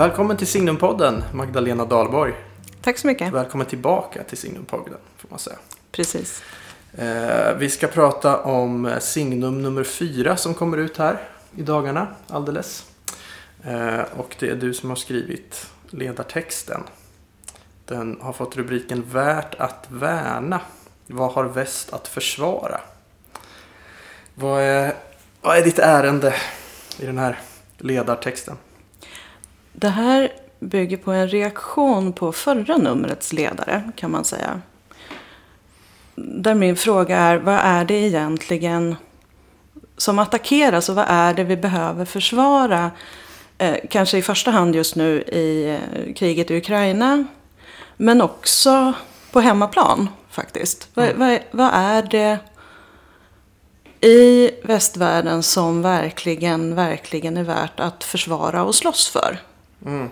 Välkommen till Signumpodden, Magdalena Dahlborg. Tack så mycket. Välkommen tillbaka till Signumpodden, får man säga. Precis. Eh, vi ska prata om Signum nummer fyra som kommer ut här i dagarna, alldeles. Eh, och det är du som har skrivit ledartexten. Den har fått rubriken Värt att värna. Vad har väst att försvara? Vad är, vad är ditt ärende i den här ledartexten? Det här bygger på en reaktion på förra numrets ledare kan man säga. Där min fråga är, vad är det egentligen som attackeras och vad är det vi behöver försvara? Eh, kanske i första hand just nu i eh, kriget i Ukraina. Men också på hemmaplan faktiskt. Mm. Vad, vad, vad är det i västvärlden som verkligen, verkligen är värt att försvara och slåss för? Mm.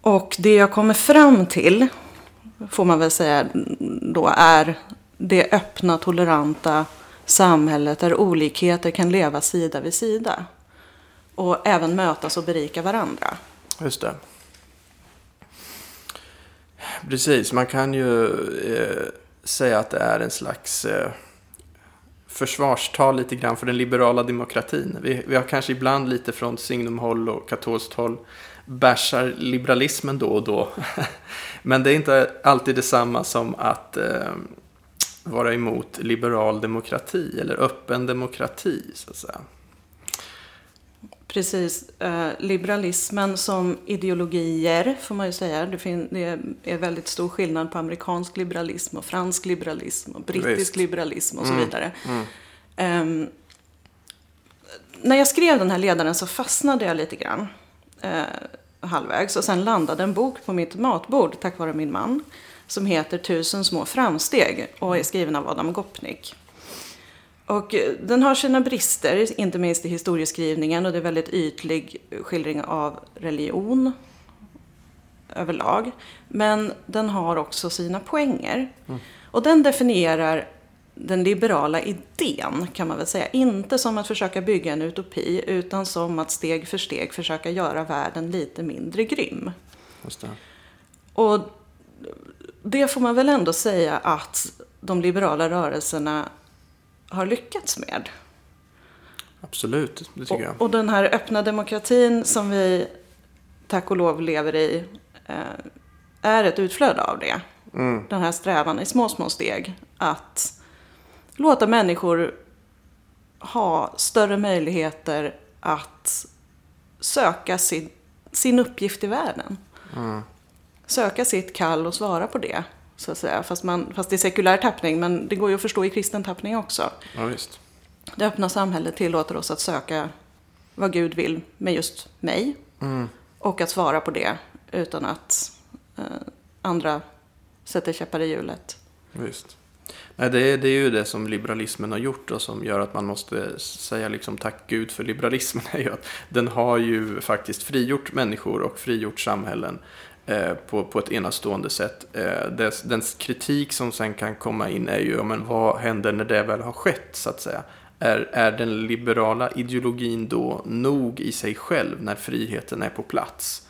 Och det jag kommer fram till, får man väl säga då, är det öppna, toleranta samhället där olikheter kan leva sida vid sida. Och även mötas och berika varandra. Just det. Precis, man kan ju eh, säga att det är en slags eh, försvarstal lite grann för den liberala demokratin. Vi, vi har kanske ibland lite från signumhåll och katolskt håll bärsar liberalismen då och då. Men det är inte alltid detsamma som att eh, vara emot liberal demokrati eller öppen demokrati så att säga. Precis. Eh, liberalismen som ideologier får man ju säga. Det, det, är väldigt stor skillnad på amerikansk liberalism och fransk liberalism och brittisk Visst. liberalism och så mm. vidare. Mm. Eh, när jag skrev den här ledaren så fastnade jag lite grann. Eh, halvvägs och sen landade en bok på mitt matbord tack vare min man. Som heter Tusen små framsteg och är skriven av Adam Gopnik. Och eh, den har sina brister, inte minst i historieskrivningen och det är väldigt ytlig skildring av religion överlag. Men den har också sina poänger. Mm. Och den definierar den liberala idén kan man väl säga. Inte som att försöka bygga en utopi utan som att steg för steg försöka göra världen lite mindre grym. Det. Och det får man väl ändå säga att de liberala rörelserna har lyckats med. Absolut, det tycker och, jag. Och den här öppna demokratin som vi tack och lov lever i eh, är ett utflöde av det. Mm. Den här strävan i små, små steg att låta människor ha större möjligheter att söka sin, sin uppgift i världen. Mm. Söka sitt kall och svara på det. Så att säga. Fast, man, fast det är sekulär tappning, men det går ju att förstå i kristen tappning också. Ja, visst. Det öppna samhället tillåter oss att söka vad Gud vill med just mig. Mm. Och att svara på det utan att eh, andra sätter käppar i hjulet. Visst. Nej, det, är, det är ju det som liberalismen har gjort och som gör att man måste säga liksom tack Gud för liberalismen. Är ju att den har ju faktiskt frigjort människor och frigjort samhällen Eh, på, på ett enastående sätt. Eh, den dess, kritik som sen kan komma in är ju, men vad händer när det väl har skett så att säga? Är, är den liberala ideologin då nog i sig själv när friheten är på plats?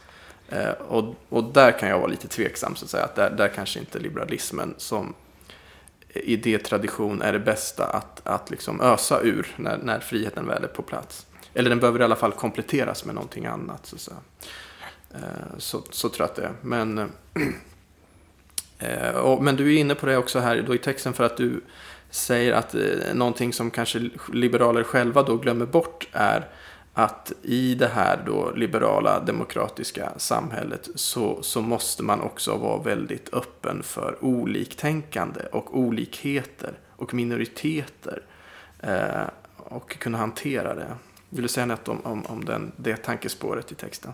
Eh, och, och där kan jag vara lite tveksam så att säga, att där, där kanske inte liberalismen som idétradition är det bästa att, att liksom ösa ur när, när friheten väl är på plats. Eller den behöver i alla fall kompletteras med någonting annat. Så, så, eh, Eh, så, så tror jag att det är. Men, eh, och, men du är inne på det också här då i texten för att du säger att eh, någonting som kanske liberaler själva då glömmer bort är att i det här då liberala demokratiska samhället så, så måste man också vara väldigt öppen för oliktänkande och olikheter och minoriteter eh, och kunna hantera det. Vill du säga något om, om, om den, det tankespåret i texten?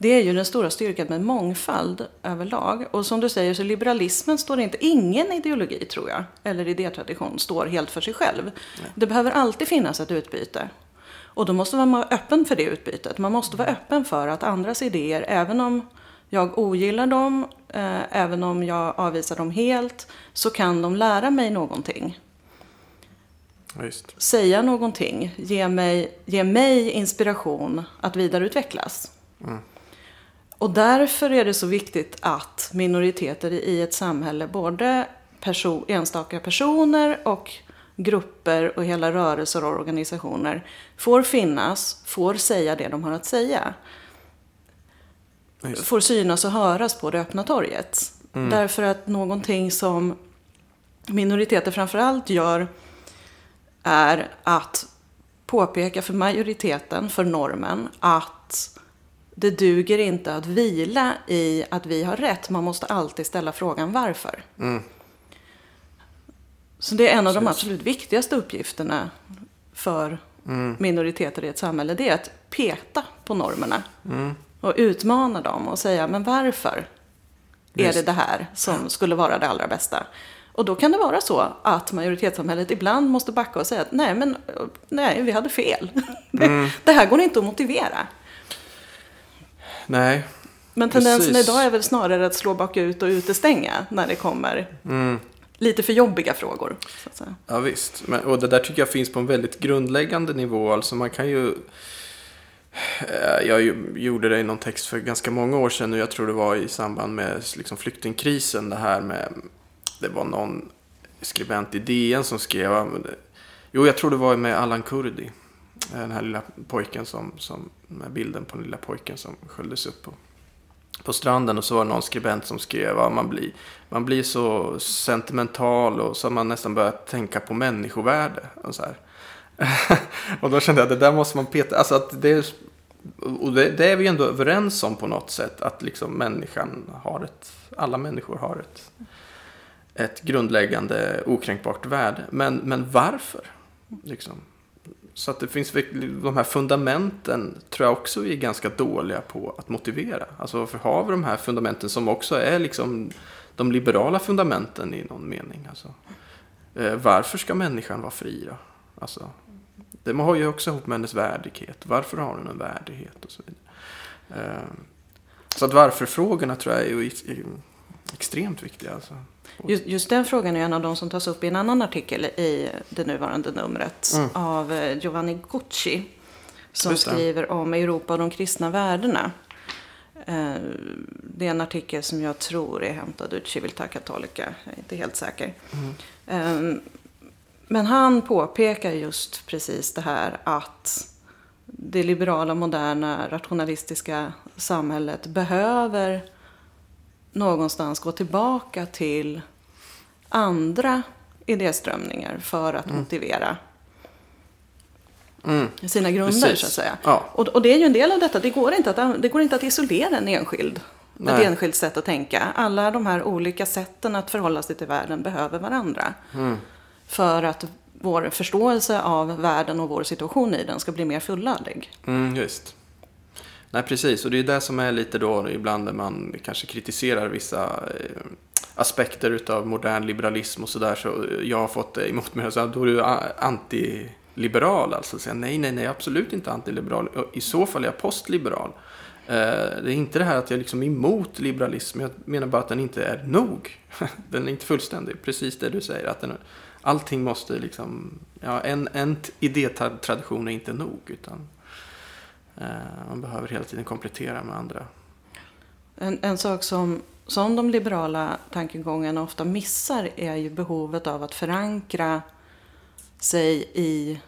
Det är ju den stora styrkan med mångfald överlag. Och som du säger så liberalismen står inte, ingen ideologi tror jag, eller idétradition står helt för sig själv. Nej. Det behöver alltid finnas ett utbyte. Och då måste man vara öppen för det utbytet. Man måste vara öppen för att andras idéer, även om jag ogillar dem, eh, även om jag avvisar dem helt, så kan de lära mig någonting. Just. Säga någonting, ge mig, ge mig inspiration att vidareutvecklas. Mm. Och därför är det så viktigt att minoriteter i ett samhälle, både perso enstaka personer och grupper och hela rörelser och organisationer får finnas, får säga det de har att säga. Just. Får synas och höras på det öppna torget. Mm. Därför att någonting som minoriteter framförallt gör är att påpeka för majoriteten, för normen, att det duger inte att vila i att vi har rätt. Man måste alltid ställa frågan varför. Mm. Så det är en av de Precis. absolut viktigaste uppgifterna för Mm. minoriteter i ett samhälle. Det är att peta på normerna Mm. och utmana dem och säga, men varför är Visst. det det här som skulle vara det allra bästa? Och då kan det vara så att majoritetssamhället ibland måste backa och säga att nej, men nej, vi hade fel. Mm. det här går inte att motivera. Nej. Men tendensen Precis. idag är väl snarare att slå bakut och utestänga när det kommer Mm. lite för jobbiga frågor. Så att säga. Ja visst, Men, och det där tycker jag finns på en väldigt grundläggande nivå. Alltså man kan ju... Eh, Jag gjorde det i någon text för ganska många år sedan och jag tror det var i samband med liksom flyktingkrisen. Det här med... Det var någon skribent i DN som skrev... Jo, jag tror det var med Allan Kurdi. Den här lilla pojken som... som med bilden på den lilla pojken som sköljdes upp på, på stranden. Och så var det någon skribent som skrev att man blir, man blir så sentimental och så har man nästan börjat tänka på människovärde. Och, så här. och då kände jag att det där måste man peta. Alltså att det, är, och det, det är vi ändå överens om på något sätt. Att liksom människan har ett, alla människor har ett, ett grundläggande okränkbart värde. Men, men varför? Liksom. Så att det finns de här fundamenten tror jag också vi är ganska dåliga på att motivera. Alltså varför har vi de här fundamenten som också är liksom de liberala fundamenten i någon mening. Alltså, eh, varför ska människan vara fri då? Alltså, det har ju också ihop med hennes värdighet. Varför har hon en värdighet och så vidare. Eh, så att varför-frågorna tror jag är ju extremt viktiga. Alltså. Just, just den frågan är en av de som tas upp i en annan artikel i det nuvarande numret Mm. av eh, Giovanni Gucci. Som skriver om Europa och de kristna värdena. Eh, Det är en artikel som jag tror är hämtad ur Civiltà Cattolica. Jag är inte helt säker. Mm. Eh, Men han påpekar just precis det här att det liberala, moderna, rationalistiska samhället behöver någonstans gå tillbaka till andra idéströmningar för att motivera Mm. sina grunder Precis. så att säga. Ja. Och, och det är ju en del av detta. Det går inte att, det går inte att isolera en enskild. Ett Nej. enskilt sätt att tänka. Alla de här olika sätten att förhålla sig till världen behöver varandra. Mm. För att vår förståelse av världen och vår situation i den ska bli mer fullödig. Mm, just. Nej, precis. Och det är det som är lite då ibland när man kanske kritiserar vissa eh, aspekter utav modern liberalism och sådär. Så jag har fått det emot mig. Så då är du antiliberal. Alltså säga nej, nej, nej, absolut inte antiliberal. I så fall är jag postliberal. Eh, Det är inte det här att jag liksom är emot liberalism. Jag menar bara att den inte är nog. Den är inte fullständig. Precis det du säger. Att den, allting måste liksom... Ja, en, en idétradition är inte nog. Utan man behöver hela tiden komplettera med andra. En, en sak som, som de liberala tankegångarna ofta missar är ju behovet av att förankra sig i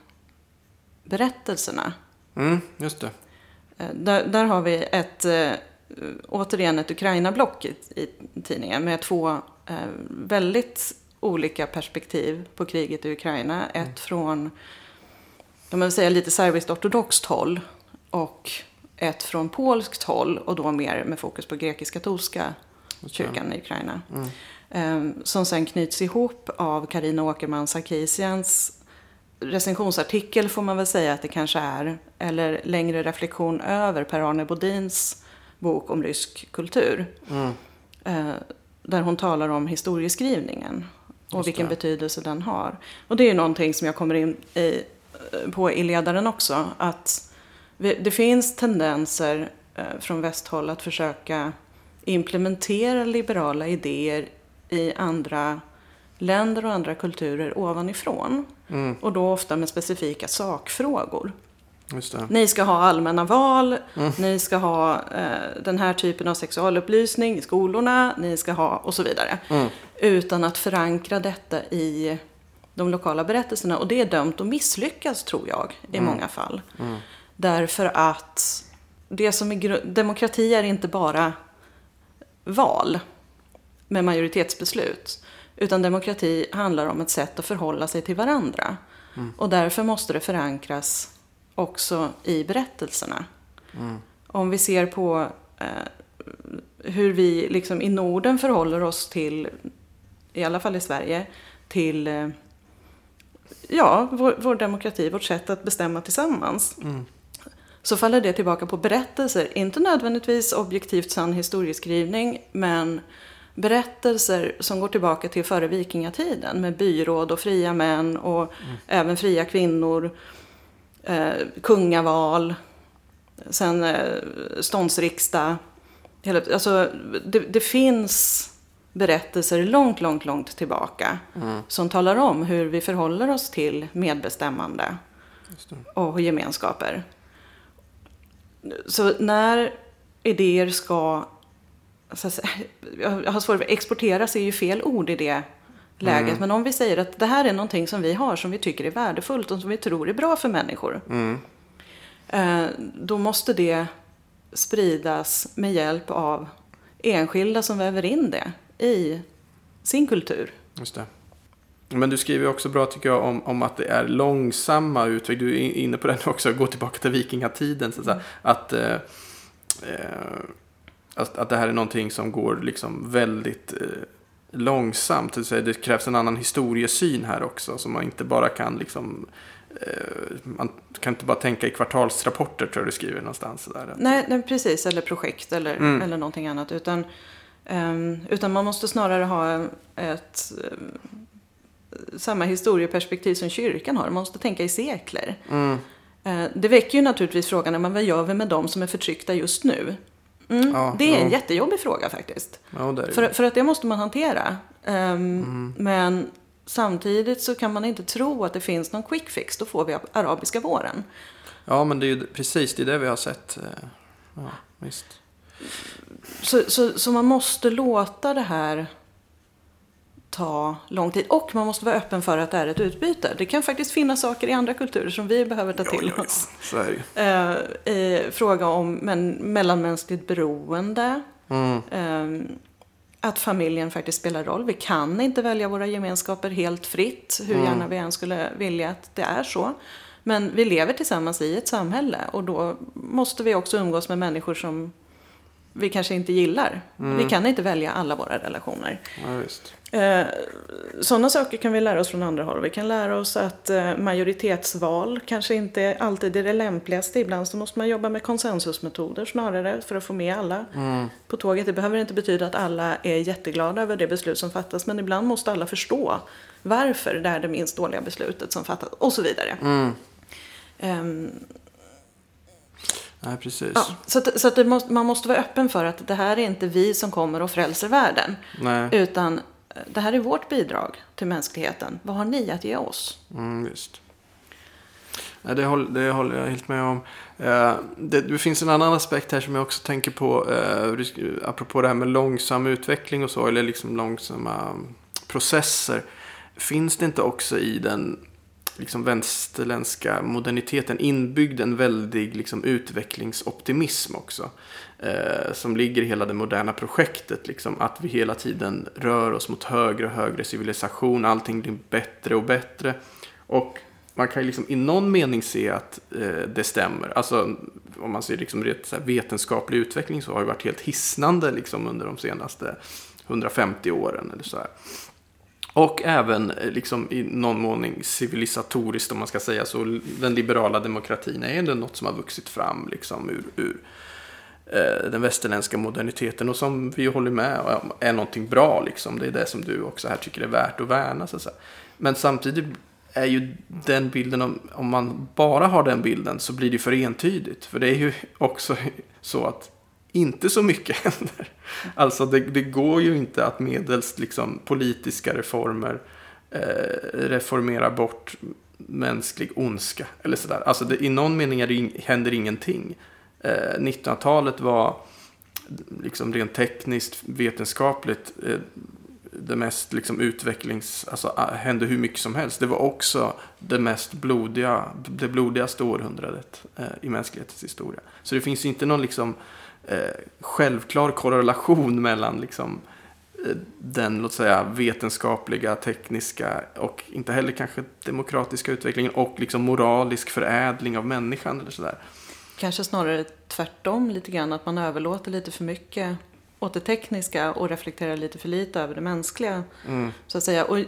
berättelserna. Mm, just det. Eh, Där, där har vi ett, eh, återigen ett Ukraina-block i, i tidningen med två eh, väldigt olika perspektiv på kriget i Ukraina. Ett från, de vill säga lite serbiskt ortodoxt håll och ett från polskt håll och då mer med fokus på grekisk-katolska kyrkan i Ukraina. Mm. Eh, som sen knyts ihop av Karina Åkerman Sarkisians recensionsartikel får man väl säga att det kanske är. Eller längre reflektion över Per-Arne Bodins bok om rysk kultur. Mm. Eh, där hon talar om historieskrivningen. Och Just vilken det. betydelse den har. Och det är ju någonting som jag kommer in i, eh, på i ledaren också. Att det finns tendenser eh, från västhåll att försöka implementera liberala idéer i andra länder och andra kulturer ovanifrån. Mm. Och då ofta med specifika sakfrågor. Ni ska ha allmänna val, mm. ni ska ha eh, den här typen av sexualupplysning i skolorna, ni ska ha och så vidare. Mm. Utan att förankra detta i de lokala berättelserna. Och det är dömt att misslyckas tror jag i mm. många fall. Därför att det som är demokrati är inte bara val med majoritetsbeslut. Utan demokrati handlar om ett sätt att förhålla sig till varandra. Mm. Och därför måste det förankras också i berättelserna. Mm. Om vi ser på eh, hur vi liksom i Norden förhåller oss till, i alla fall i Sverige, till eh, ja, vår, vår, demokrati, vårt sätt att bestämma tillsammans. Mm. Så faller det tillbaka på berättelser, inte nödvändigtvis objektivt sann historieskrivning, men berättelser som går tillbaka till före vikingatiden med byråd och fria män och mm. även fria kvinnor, eh, kungaval, sen eh, ståndsriksdag. Alltså, det, det, finns berättelser långt, långt, långt tillbaka mm. som talar om hur vi förhåller oss till medbestämmande och gemenskaper. Så när idéer ska alltså, jag har svårt att exportera är ju fel ord i det läget. Mm. Men om vi säger att det här är någonting som vi har som vi tycker är värdefullt och som vi tror är bra för människor. Mm. Eh, då måste det spridas med hjälp av enskilda som väver in det i sin kultur. Just det. Men du skriver också bra tycker jag om, om att det är långsamma utveckling. Du är inne på den också, gå tillbaka till vikingatiden. Så att, mm. att eh, eh, att, att det här är någonting som går liksom väldigt eh, långsamt. Det, det krävs en annan historiesyn här också. Så man inte bara kan liksom eh, man kan inte bara tänka i kvartalsrapporter tror jag du skriver någonstans. Där. Nej, nej precis. Eller projekt eller, mm. eller någonting annat. Utan, um, utan man måste snarare ha ett samma historieperspektiv som kyrkan har. Man måste tänka i sekler. Mm. Uh, det väcker ju naturligtvis frågan, men vad gör vi med de som är förtryckta just nu? Mm, ja, det är ja. en jättejobbig fråga faktiskt. Ja, för, för att det måste man hantera. Um, mm. Men samtidigt så kan man inte tro att det finns någon quick fix. Då får vi arabiska våren. Ja, men det är ju precis det, är det vi har sett. Eh, ja, visst. Så, så, så man måste låta det här ta lång tid. Och man måste vara öppen för att det är ett utbyte. Det kan faktiskt finnas saker i andra kulturer som vi behöver ta till ja, oss. Ja, ja. Uh, I fråga om men, mellanmänskligt beroende. Mm. Uh, att familjen faktiskt spelar roll. Vi kan inte välja våra gemenskaper helt fritt, hur mm. gärna vi än skulle vilja att det är så. Men vi lever tillsammans i ett samhälle och då måste vi också umgås med människor som vi kanske inte gillar. Mm. Vi kan inte välja alla våra relationer. Ja, eh, sådana saker kan vi lära oss från andra håll. Vi kan lära oss att eh, majoritetsval kanske inte alltid är det lämpligaste. Ibland så måste man jobba med konsensusmetoder snarare för att få med alla mm. på tåget. Det behöver inte betyda att alla är jätteglada över det beslut som fattas. Men ibland måste alla förstå varför det är det minst dåliga beslutet som fattas och så vidare. Mm. Um, Nej, precis. Ja, så att, så att måste, man måste vara öppen för att det här är inte vi som kommer och frälser världen. Nej. Utan eh, det här är vårt bidrag till mänskligheten. Vad har ni att ge oss? Mm, visst. Nej, det, håller, det håller jag helt med om. Eh, det, det, finns en annan aspekt här som jag också tänker på. Eh, apropå det här med långsam utveckling och så. Eller liksom långsamma processer. Finns det inte också i den liksom vänsterländska moderniteten inbyggd en väldig liksom, utvecklingsoptimism också. Eh, som ligger i hela det moderna projektet. Liksom, att vi hela tiden rör oss mot högre och högre civilisation. Allting blir bättre och bättre. Och man kan liksom i någon mening se att eh, det stämmer. Alltså om man ser liksom rätt, så vetenskaplig utveckling så har det varit helt hisnande liksom, under de senaste 150 åren. Eller så här. Och även eh, liksom, i någon mån civilisatoriskt om man ska säga så. Den liberala demokratin är ändå något som har vuxit fram liksom, ur, ur eh, den västerländska moderniteten. Och som vi håller med om är någonting bra. Liksom. Det är det som du också här tycker är värt att värna. Så att säga. Men samtidigt är ju den bilden, om, om man bara har den bilden så blir det för entydigt. För det är ju också så att inte så mycket händer. Alltså det, det går ju inte att medelst liksom, politiska reformer eh, reformera bort mänsklig ondska. Eller sådär. Alltså det, i någon mening är det, in- händer ingenting. Eh, 1900-talet var liksom rent tekniskt, vetenskapligt eh, det mest liksom utvecklings, alltså hände hur mycket som helst. Det var också det mest blodiga, det blodigaste århundradet eh, i mänsklighetens historia. Så det finns ju inte någon liksom eh, självklar korrelation mellan liksom eh, den, låt säga, vetenskapliga, tekniska och inte heller kanske demokratiska utvecklingen och liksom moralisk förädling av människan eller sådär. Kanske snarare tvärtom lite grann, att man överlåter lite för mycket åt det tekniska och reflekterar lite för lite över det mänskliga. Mm. Så att säga. Och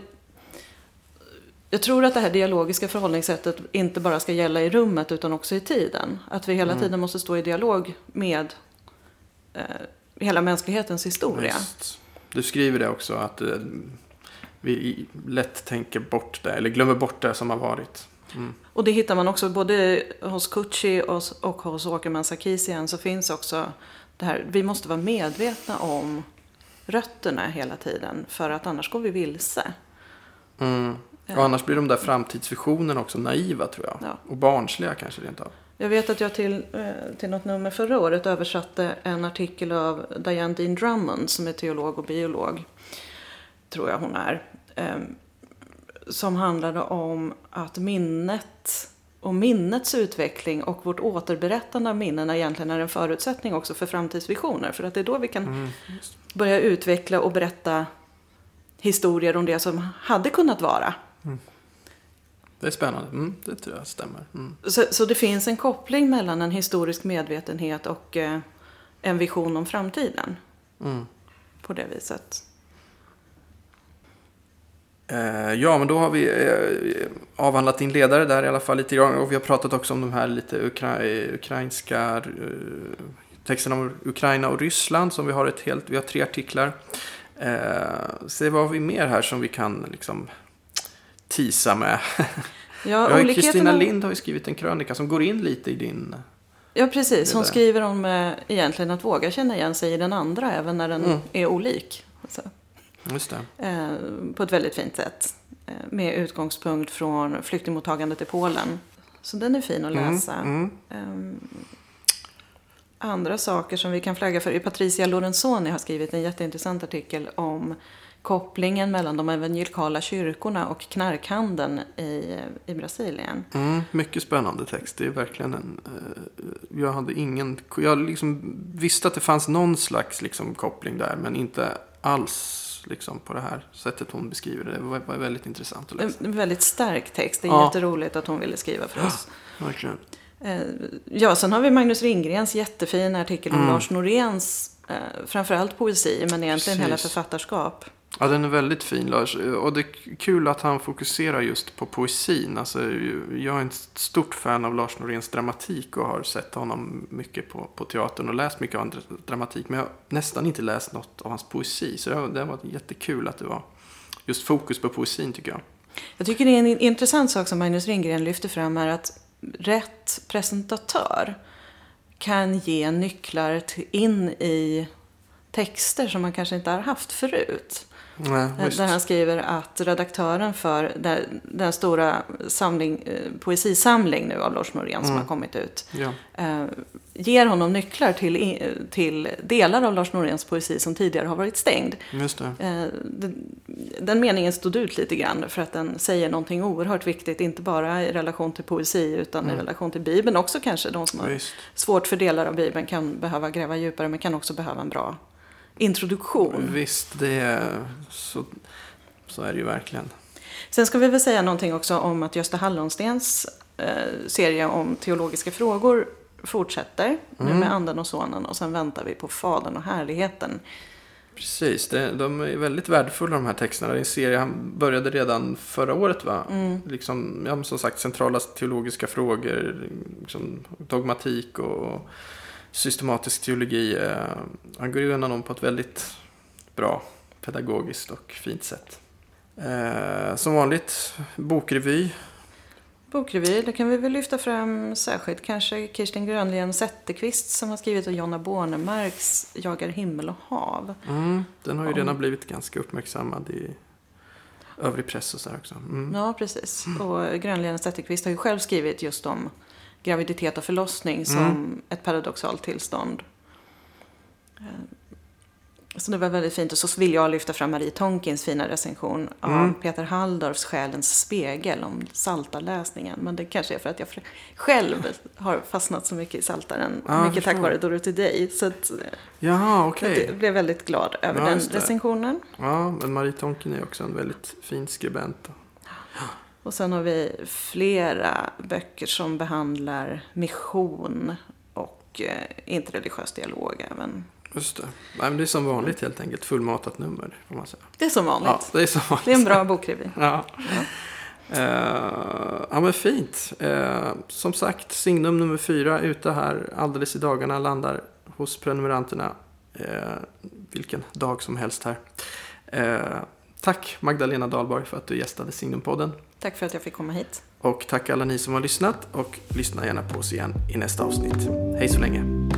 jag tror att det här dialogiska förhållningssättet inte bara ska gälla i rummet utan också i tiden. Att vi hela tiden måste stå i dialog med eh, hela mänsklighetens historia. Visst. Du skriver det också att eh, vi lätt tänker bort det, eller glömmer bort det som har varit. Mm. Och det hittar man också både hos Kuchi och, och hos Åkerman Sarkisian så finns också det här, vi måste vara medvetna om rötterna hela tiden för att annars går vi vilse. Mm. Och annars blir de där framtidsvisionerna också naiva tror jag. Ja. Och barnsliga kanske rent av. Jag vet att jag till, eh, till något nummer förra året översatte en artikel av Diane Dean Drummond som är teolog och biolog. Tror jag hon är. Ehm, Som handlade om att minnet och minnets utveckling och vårt återberättande av minnen egentligen är en förutsättning också för framtidsvisioner. För att det är då vi kan Mm. börja utveckla och berätta historier om det som hade kunnat vara. Det är spännande. Mm, det tror jag stämmer. Mm. Så, så det finns en koppling mellan en historisk medvetenhet och eh, en vision om framtiden. Mm. På det viset. Eh, ja, men då har vi eh, avhandlat din ledare där i alla fall lite grann. Och vi har pratat också om de här lite ukra ukrainska eh, texterna om Ukraina och Ryssland. Som vi har ett helt, vi har tre artiklar. Eh, se vad har vi mer här som vi kan liksom tisa med. Ja, Kristina. Lind har ju skrivit en krönika som går in lite i din... Ja, precis. Hon skriver om eh, egentligen att våga känna igen sig i den andra även när den Mm. är olik. Alltså, Just det. eh, på ett väldigt fint sätt. Eh, med utgångspunkt från flyktingmottagandet i Polen. Så den är fin att Mm, läsa. mm. Ehm, andra saker som vi kan flagga för. Patricia Lorenzoni har skrivit en jätteintressant artikel om kopplingen mellan de evangelikala kyrkorna och knarkhandeln i, i Brasilien. Mm, mycket spännande text. Det är verkligen en... Eh, jag hade ingen... Jag liksom visste att det fanns någon slags liksom, koppling där. Men inte alls liksom, på det här sättet hon beskriver det. Det var, var väldigt intressant att läsa. en väldigt stark text. Det är Ja. jätteroligt att hon ville skriva för oss. Verkligen. Eh, Ja, sen har vi Magnus Ringgrens jättefina artikel om Mm. Lars Noréns eh, framförallt poesi, men egentligen hela Precis. författarskap. Ja, den är väldigt fin Lars. Och det är kul att han fokuserar just på poesin. Alltså, jag är ett stort fan av Lars Noréns dramatik och har sett honom mycket på, på teatern och läst mycket av hans dramatik. Men jag har nästan inte läst något av hans poesi. Så det det var jättekul att det var just fokus på poesin tycker jag. Jag tycker det är en intressant sak som Magnus Ringgren lyfter fram är att rätt presentatör kan ge nycklar in i texter som man kanske inte har haft förut. Nej, visst. Där han skriver att redaktören för den, den stora samling, eh, poesisamling nu av Lars Norén som Mm. har kommit ut. Ja. Eh, ger honom nycklar till, till delar av Lars Noréns poesi som tidigare har varit stängd. Just det. Eh, den, den meningen stod ut lite grann för att den säger någonting oerhört viktigt. Inte bara i relation till poesi utan i relation till Bibeln också kanske. De som har Visst. svårt för delar av Bibeln kan behöva gräva djupare men kan också behöva en bra introduktion. Visst, det är så, så är det ju verkligen. Sen ska vi väl säga någonting också om att Gösta Hallonstens eh, serie om teologiska frågor fortsätter. Nu Mm. med Anden och Sonen och sen väntar vi på Fadern och härligheten. Precis, det, de är väldigt värdefulla de här texterna. Det är en serie, han började redan förra året va? Liksom, ja, som sagt, centrala teologiska frågor, liksom, dogmatik och systematisk teologi. Eh, han går igenom dem på ett väldigt bra, pedagogiskt och fint sätt. Eh, som vanligt, bokrevy. Bokrevy, det kan vi väl lyfta fram särskilt kanske Kirsten Grönlien Zetterqvist som har skrivit och Jonna Bornemarks Jagar himmel och hav. Mm, den har ju Om- redan blivit ganska uppmärksammad i övrig press och sådär också. Mm. Ja, precis. Och Grönleden Zetterqvist har ju själv skrivit just om graviditet och förlossning som Mm. ett paradoxalt tillstånd. Eh, Så det var väldigt fint. Och så vill jag lyfta fram Marie Tonkins fina recension av Mm. Peter Halldorfs Själens spegel om saltarläsningen. Men det kanske är för att jag själv har fastnat så mycket i saltaren. Ja, jag mycket tack vare Dorothy Day. Så att, eh, Jaha, okej. jag blev väldigt glad över Ja, den recensionen. Ja, men Marie Tonkin är också en väldigt fin skribent. Och sen har vi flera böcker som behandlar mission och eh, interreligiös dialog även. Just det. Nej, men det är som vanligt helt enkelt. Fullmatat nummer, får man säga. Det är som vanligt. Ja, det är som vanligt. Det är en bra bokrevy. Ja. Eh, ja men fint. Eh, som sagt, signum nummer fyra ute här alldeles i dagarna landar hos prenumeranterna. Eh, vilken dag som helst här. Tack Magdalena Dahlborg för att du gästade Signumpodden. Tack för att jag fick komma hit. Och tack alla ni som har lyssnat och lyssna gärna på oss igen i nästa avsnitt. Hej så länge.